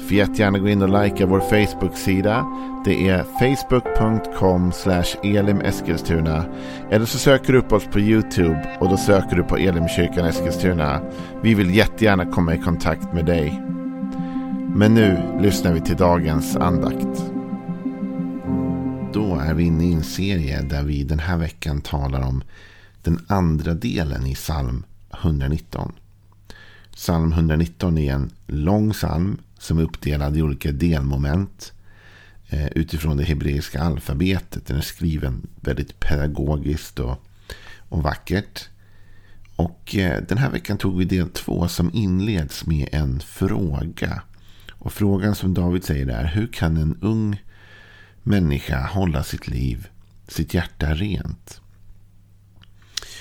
Får jättegärna gå in och likea vår Facebook-sida. Det är facebook.com elimeskilstuna. Eller så söker du upp oss på YouTube och då söker du på Elimkyrkan Eskilstuna. Vi vill jättegärna komma i kontakt med dig. Men nu lyssnar vi till dagens andakt. Då är vi inne i en serie där vi den här veckan talar om den andra delen i psalm 119. Psalm 119 är en lång psalm som är uppdelad i olika delmoment eh, utifrån det hebreiska alfabetet. Den är skriven väldigt pedagogiskt och, och vackert. Och eh, den här veckan tog vi del två som inleds med en fråga. Och frågan som David säger är hur kan en ung människa hålla sitt liv, sitt hjärta rent?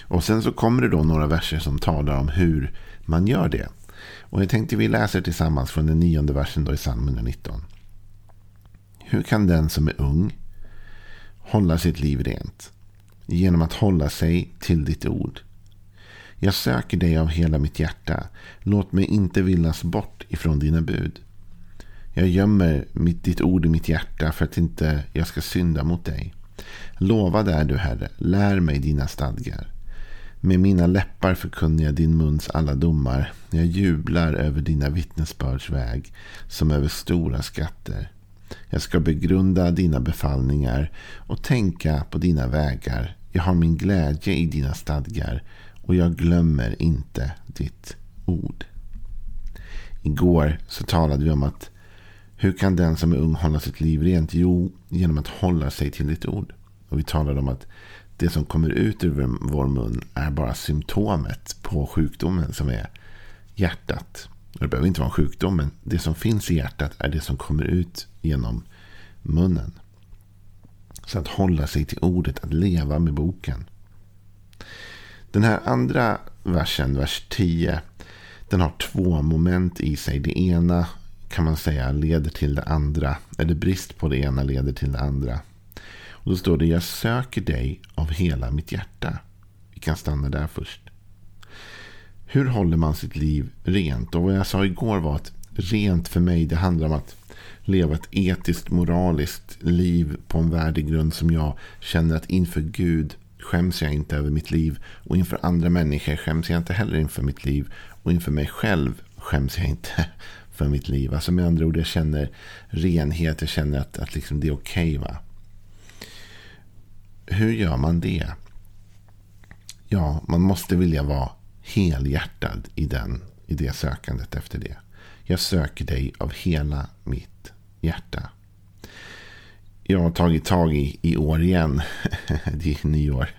Och sen så kommer det då några verser som talar om hur man gör det. Och jag tänkte vi läser tillsammans från den nionde versen då i psalm 119. Hur kan den som är ung hålla sitt liv rent? Genom att hålla sig till ditt ord. Jag söker dig av hela mitt hjärta. Låt mig inte villas bort ifrån dina bud. Jag gömmer mitt, ditt ord i mitt hjärta för att inte jag ska synda mot dig. Lovad är du, Herre. Lär mig dina stadgar. Med mina läppar förkunnar jag din muns alla domar. Jag jublar över dina vittnesbörds väg som över stora skatter. Jag ska begrunda dina befallningar och tänka på dina vägar. Jag har min glädje i dina stadgar och jag glömmer inte ditt ord. Igår så talade vi om att hur kan den som är ung hålla sitt liv rent? Jo, genom att hålla sig till ditt ord. Och vi talade om att det som kommer ut ur vår mun är bara symptomet på sjukdomen som är hjärtat. Det behöver inte vara en sjukdom, men det som finns i hjärtat är det som kommer ut genom munnen. Så att hålla sig till ordet, att leva med boken. Den här andra versen, vers 10, den har två moment i sig. Det ena kan man säga leder till det andra. Eller brist på det ena leder till det andra. Och då står det, jag söker dig av hela mitt hjärta. Vi kan stanna där först. Hur håller man sitt liv rent? Och vad jag sa igår var att rent för mig, det handlar om att leva ett etiskt, moraliskt liv på en värdegrund som jag känner att inför Gud skäms jag inte över mitt liv. Och inför andra människor skäms jag inte heller inför mitt liv. Och inför mig själv skäms jag inte för mitt liv. Alltså med andra ord, jag känner renhet. Jag känner att, att liksom det är okej. Okay, hur gör man det? Ja, man måste vilja vara helhjärtad i, den, i det sökandet efter det. Jag söker dig av hela mitt hjärta. Jag har tagit tag i, i år igen. det är nyår.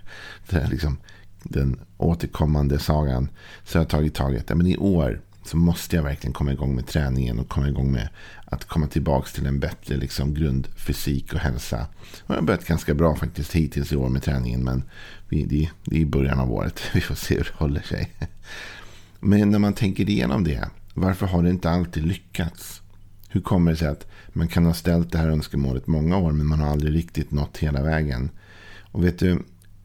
Det är liksom den återkommande sagan. Så jag har tagit tag i det. Men i år så måste jag verkligen komma igång med träningen och komma igång med att komma tillbaka till en bättre liksom, grundfysik och hälsa. Och jag har börjat ganska bra faktiskt hittills i år med träningen. Men vi, det, det är i början av året. Vi får se hur det håller sig. Men när man tänker igenom det. Varför har det inte alltid lyckats? Hur kommer det sig att man kan ha ställt det här önskemålet många år men man har aldrig riktigt nått hela vägen? Och vet du,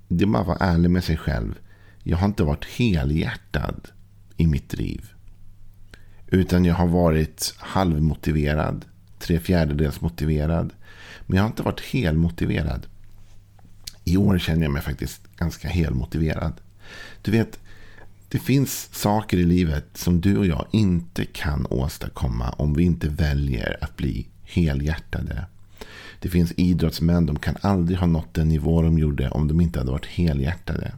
det är bara att vara ärlig med sig själv. Jag har inte varit helhjärtad i mitt driv. Utan jag har varit halvmotiverad. Tre fjärdedels motiverad. Men jag har inte varit helmotiverad. I år känner jag mig faktiskt ganska helmotiverad. Du vet, det finns saker i livet som du och jag inte kan åstadkomma om vi inte väljer att bli helhjärtade. Det finns idrottsmän, de kan aldrig ha nått den nivå de gjorde om de inte hade varit helhjärtade.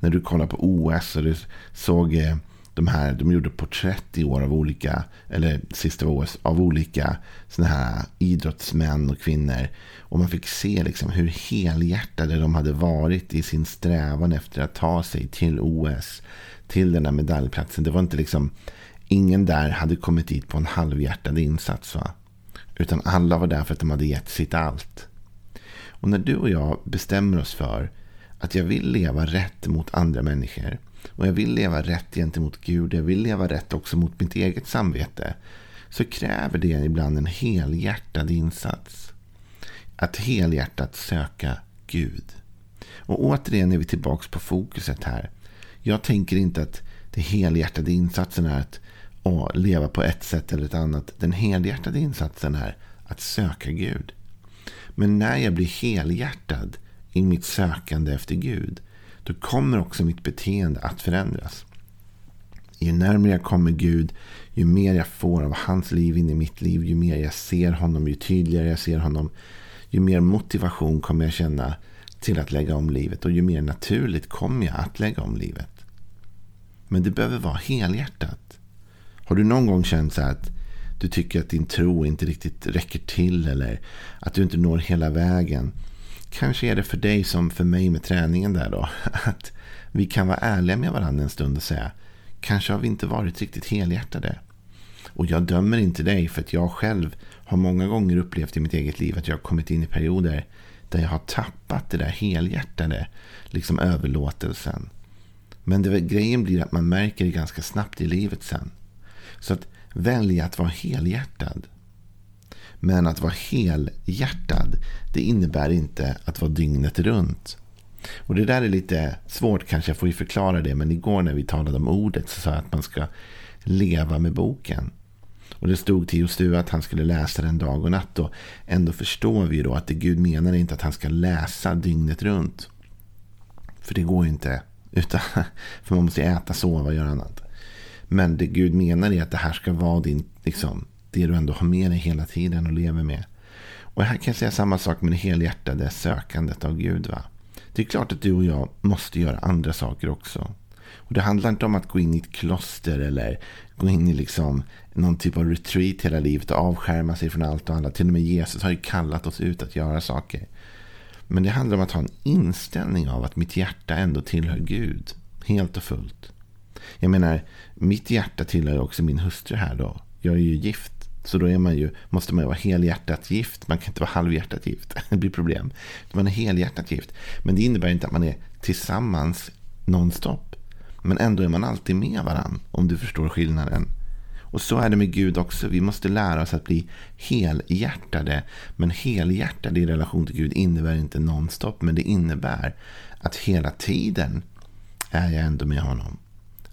När du kollar på OS och du såg eh, de här, de gjorde porträtt i år av olika, eller sista OS, av olika sådana här idrottsmän och kvinnor. Och man fick se liksom hur helhjärtade de hade varit i sin strävan efter att ta sig till OS. Till den där medaljplatsen. Det var inte liksom, ingen där hade kommit dit på en halvhjärtad insats. Va? Utan alla var där för att de hade gett sitt allt. Och när du och jag bestämmer oss för att jag vill leva rätt mot andra människor och jag vill leva rätt gentemot Gud, jag vill leva rätt också mot mitt eget samvete, så kräver det ibland en helhjärtad insats. Att helhjärtat söka Gud. Och återigen är vi tillbaka på fokuset här. Jag tänker inte att det helhjärtade insatsen är att å, leva på ett sätt eller ett annat. Den helhjärtade insatsen är att söka Gud. Men när jag blir helhjärtad i mitt sökande efter Gud, då kommer också mitt beteende att förändras. Ju närmare jag kommer Gud, ju mer jag får av hans liv in i mitt liv, ju mer jag ser honom, ju tydligare jag ser honom, ju mer motivation kommer jag känna till att lägga om livet och ju mer naturligt kommer jag att lägga om livet. Men det behöver vara helhjärtat. Har du någon gång känt så att du tycker att din tro inte riktigt räcker till eller att du inte når hela vägen? Kanske är det för dig som för mig med träningen där då. Att vi kan vara ärliga med varandra en stund och säga kanske har vi inte varit riktigt helhjärtade. Och jag dömer inte dig för att jag själv har många gånger upplevt i mitt eget liv att jag har kommit in i perioder där jag har tappat det där helhjärtade, liksom överlåtelsen. Men det, grejen blir att man märker det ganska snabbt i livet sen. Så att välja att vara helhjärtad. Men att vara helhjärtad, det innebär inte att vara dygnet runt. Och det där är lite svårt kanske, jag får ju förklara det. Men igår när vi talade om ordet så sa jag att man ska leva med boken. Och det stod till just du att han skulle läsa den dag och natt. Och ändå förstår vi då att det Gud menar är inte att han ska läsa dygnet runt. För det går ju inte. Utan, för man måste äta, sova och göra annat. Men det Gud menar är att det här ska vara din, liksom, det du ändå har med dig hela tiden och lever med. Och här kan jag säga samma sak med det helhjärtade sökandet av Gud. Va? Det är klart att du och jag måste göra andra saker också. Och Det handlar inte om att gå in i ett kloster eller gå in i liksom någon typ av retreat hela livet och avskärma sig från allt och alla. Till och med Jesus har ju kallat oss ut att göra saker. Men det handlar om att ha en inställning av att mitt hjärta ändå tillhör Gud. Helt och fullt. Jag menar, mitt hjärta tillhör också min hustru här då. Jag är ju gift. Så då är man ju, måste man ju vara helhjärtat gift. Man kan inte vara halvhjärtat gift. Det blir problem. Man är helhjärtat gift. Men det innebär inte att man är tillsammans nonstop. Men ändå är man alltid med varandra. Om du förstår skillnaden. Och så är det med Gud också. Vi måste lära oss att bli helhjärtade. Men helhjärtade i relation till Gud innebär inte nonstop. Men det innebär att hela tiden är jag ändå med honom.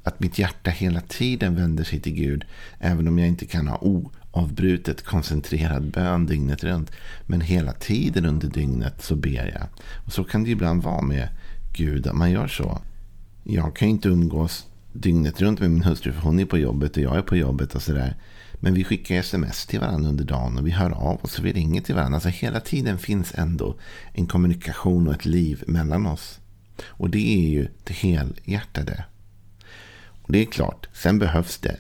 Att mitt hjärta hela tiden vänder sig till Gud. Även om jag inte kan ha oavbrutet koncentrerad bön dygnet runt. Men hela tiden under dygnet så ber jag. Och så kan det ibland vara med Gud. Att man gör så. Jag kan inte umgås dygnet runt med min hustru. För hon är på jobbet och jag är på jobbet och sådär. Men vi skickar sms till varandra under dagen och vi hör av oss och vi ringer till varandra. Alltså hela tiden finns ändå en kommunikation och ett liv mellan oss. Och det är ju det helhjärtade. Det är klart, sen behövs det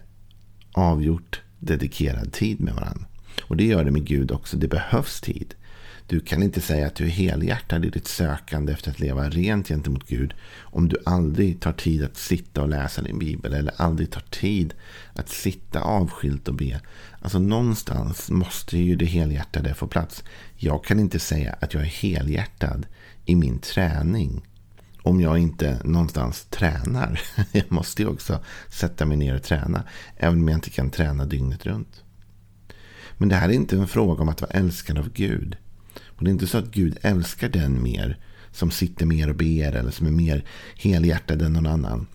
avgjort dedikerad tid med varandra. Och det gör det med Gud också. Det behövs tid. Du kan inte säga att du är helhjärtad i ditt sökande efter att leva rent gentemot Gud om du aldrig tar tid att sitta och läsa din bibel eller aldrig tar tid att sitta avskilt och be. Alltså någonstans måste ju det helhjärtade få plats. Jag kan inte säga att jag är helhjärtad i min träning om jag inte någonstans tränar. Jag måste ju också sätta mig ner och träna. Även om jag inte kan träna dygnet runt. Men det här är inte en fråga om att vara älskad av Gud. Och det är inte så att Gud älskar den mer som sitter mer och ber eller som är mer helhjärtad än någon annan.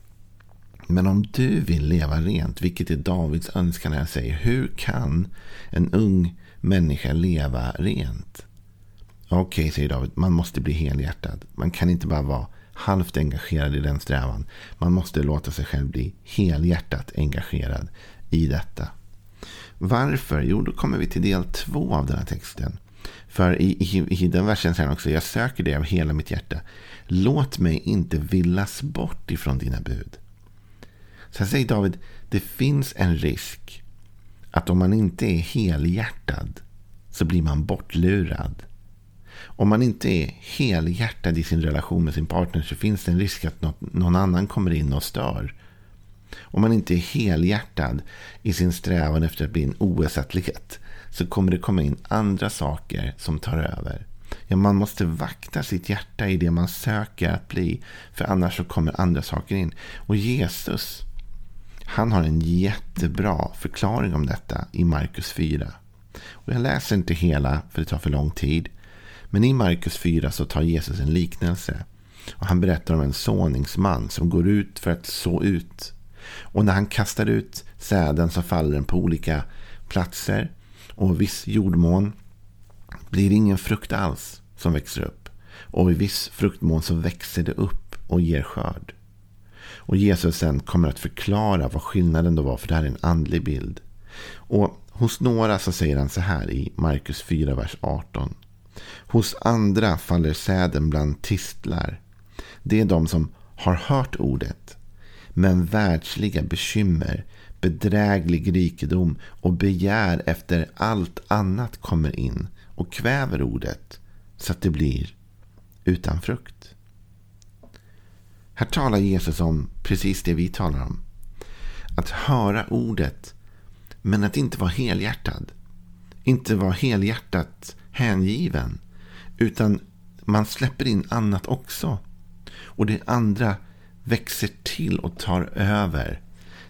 Men om du vill leva rent, vilket är Davids önskan när jag säger, hur kan en ung människa leva rent? Okej, okay, säger David, man måste bli helhjärtad. Man kan inte bara vara halvt engagerad i den strävan. Man måste låta sig själv bli helhjärtat engagerad i detta. Varför? Jo, då kommer vi till del två av den här texten. För i, i, i den versen säger han också, jag söker dig av hela mitt hjärta. Låt mig inte villas bort ifrån dina bud. Sen säger David, det finns en risk att om man inte är helhjärtad så blir man bortlurad. Om man inte är helhjärtad i sin relation med sin partner så finns det en risk att någon annan kommer in och stör. Om man inte är helhjärtad i sin strävan efter att bli en OS-atlet så kommer det komma in andra saker som tar över. Ja, man måste vakta sitt hjärta i det man söker att bli. För annars så kommer andra saker in. Och Jesus, han har en jättebra förklaring om detta i Markus 4. Och jag läser inte hela för det tar för lång tid. Men i Markus 4 så tar Jesus en liknelse. Och han berättar om en såningsman som går ut för att så ut. Och när han kastar ut säden så faller den på olika platser. Och viss jordmån blir ingen frukt alls som växer upp. Och i viss fruktmån så växer det upp och ger skörd. Och Jesus sen kommer att förklara vad skillnaden då var, för det här är en andlig bild. Och hos några så säger han så här i Markus 4, vers 18. Hos andra faller säden bland tistlar. Det är de som har hört ordet. Men världsliga bekymmer, bedräglig rikedom och begär efter allt annat kommer in och kväver ordet så att det blir utan frukt. Här talar Jesus om precis det vi talar om. Att höra ordet men att inte vara helhjärtad. Inte vara helhjärtat hängiven. Utan man släpper in annat också. Och det andra växer till och tar över.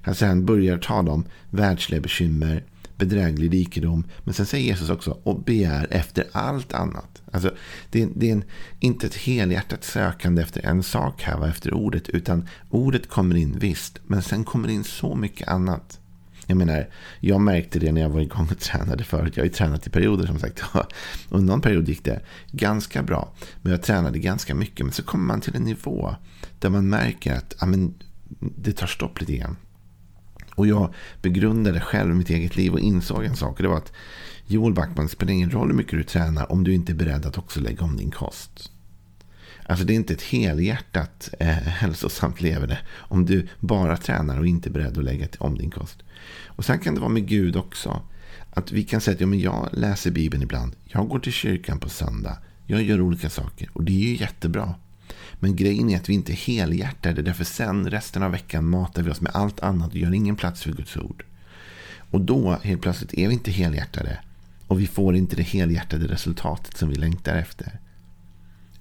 Han sen börjar tala om världsliga bekymmer, bedräglig rikedom. Men sen säger Jesus också och begär efter allt annat. Alltså, det, är, det är en, inte ett helhjärtat sökande efter en sak här, efter ordet. Utan ordet kommer in visst, men sen kommer in så mycket annat. Jag menar, jag märkte det när jag var igång och tränade förut. Jag har ju tränat i perioder som sagt. Och någon period gick det ganska bra. Men jag tränade ganska mycket. Men så kommer man till en nivå där man märker att ja, men, det tar stopp lite grann. Och jag begrundade själv mitt eget liv och insåg en sak. Och det var att Joel Backman, det spelar ingen roll hur mycket du tränar om du inte är beredd att också lägga om din kost. Alltså det är inte ett helhjärtat eh, hälsosamt leverne om du bara tränar och inte är beredd att lägga om din kost. Och sen kan det vara med Gud också. Att vi kan säga att ja, men jag läser Bibeln ibland. Jag går till kyrkan på söndag. Jag gör olika saker och det är ju jättebra. Men grejen är att vi inte är helhjärtade. Därför sen resten av veckan matar vi oss med allt annat och gör ingen plats för Guds ord. Och då helt plötsligt är vi inte helhjärtade. Och vi får inte det helhjärtade resultatet som vi längtar efter.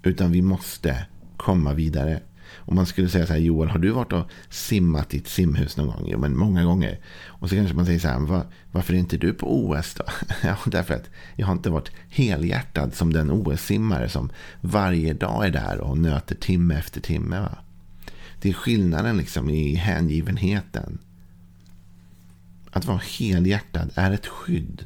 Utan vi måste komma vidare. Om man skulle säga så här, Joel, har du varit och simmat i ett simhus någon gång? Jo, men många gånger. Och så kanske man säger så här, var, varför är inte du på OS då? ja, därför att jag har inte varit helhjärtad som den OS-simmare som varje dag är där och nöter timme efter timme. Va? Det är skillnaden liksom i hängivenheten. Att vara helhjärtad är ett skydd.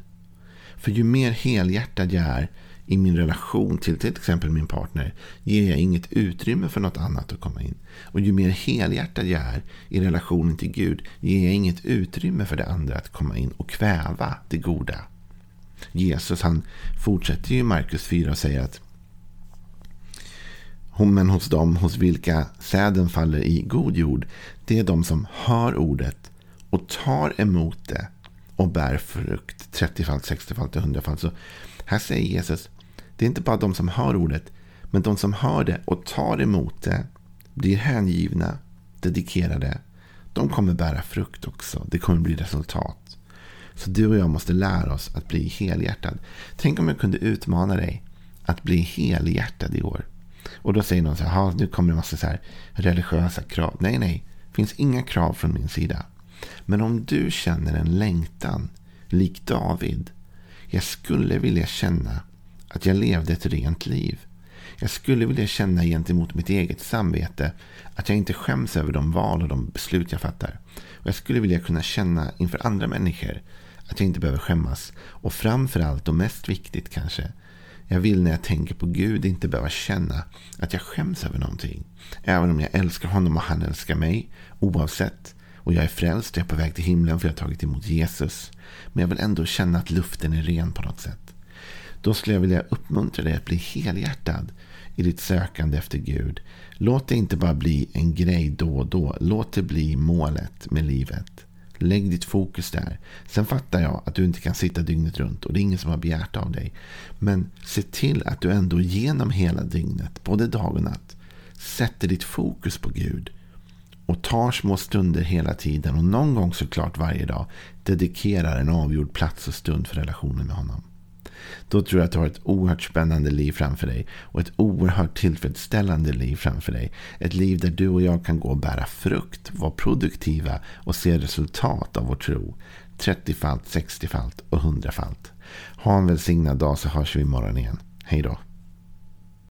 För ju mer helhjärtad jag är, i min relation till till exempel min partner ger jag inget utrymme för något annat att komma in. Och ju mer helhjärtad jag är i relationen till Gud ger jag inget utrymme för det andra att komma in och kväva det goda. Jesus han fortsätter ju i Markus 4 och säger att men hos dem hos vilka säden faller i god jord, det är de som hör ordet och tar emot det och bär frukt 30-falt, 60-falt och 100-falt. Här säger Jesus, det är inte bara de som hör ordet, men de som hör det och tar emot det, blir hängivna, dedikerade, de kommer bära frukt också. Det kommer bli resultat. Så du och jag måste lära oss att bli helhjärtad. Tänk om jag kunde utmana dig att bli helhjärtad i år. Och då säger någon så här, nu kommer det en massa så här religiösa krav. Nej, nej, det finns inga krav från min sida. Men om du känner en längtan, lik David, jag skulle vilja känna att jag levde ett rent liv. Jag skulle vilja känna gentemot mitt eget samvete att jag inte skäms över de val och de beslut jag fattar. Och jag skulle vilja kunna känna inför andra människor att jag inte behöver skämmas. Och framförallt och mest viktigt kanske. Jag vill när jag tänker på Gud inte behöva känna att jag skäms över någonting. Även om jag älskar honom och han älskar mig. Oavsett. Och jag är frälst, och jag är på väg till himlen för jag har tagit emot Jesus. Men jag vill ändå känna att luften är ren på något sätt. Då skulle jag vilja uppmuntra dig att bli helhjärtad i ditt sökande efter Gud. Låt det inte bara bli en grej då och då. Låt det bli målet med livet. Lägg ditt fokus där. Sen fattar jag att du inte kan sitta dygnet runt och det är ingen som har begärt av dig. Men se till att du ändå genom hela dygnet, både dag och natt, sätter ditt fokus på Gud. Och tar små stunder hela tiden och någon gång såklart varje dag dedikerar en avgjord plats och stund för relationen med honom. Då tror jag att du har ett oerhört spännande liv framför dig. Och ett oerhört tillfredsställande liv framför dig. Ett liv där du och jag kan gå och bära frukt, vara produktiva och se resultat av vår tro. 30-falt, 60-falt och 100-falt. Ha en välsignad dag så hörs vi imorgon igen. Hej då.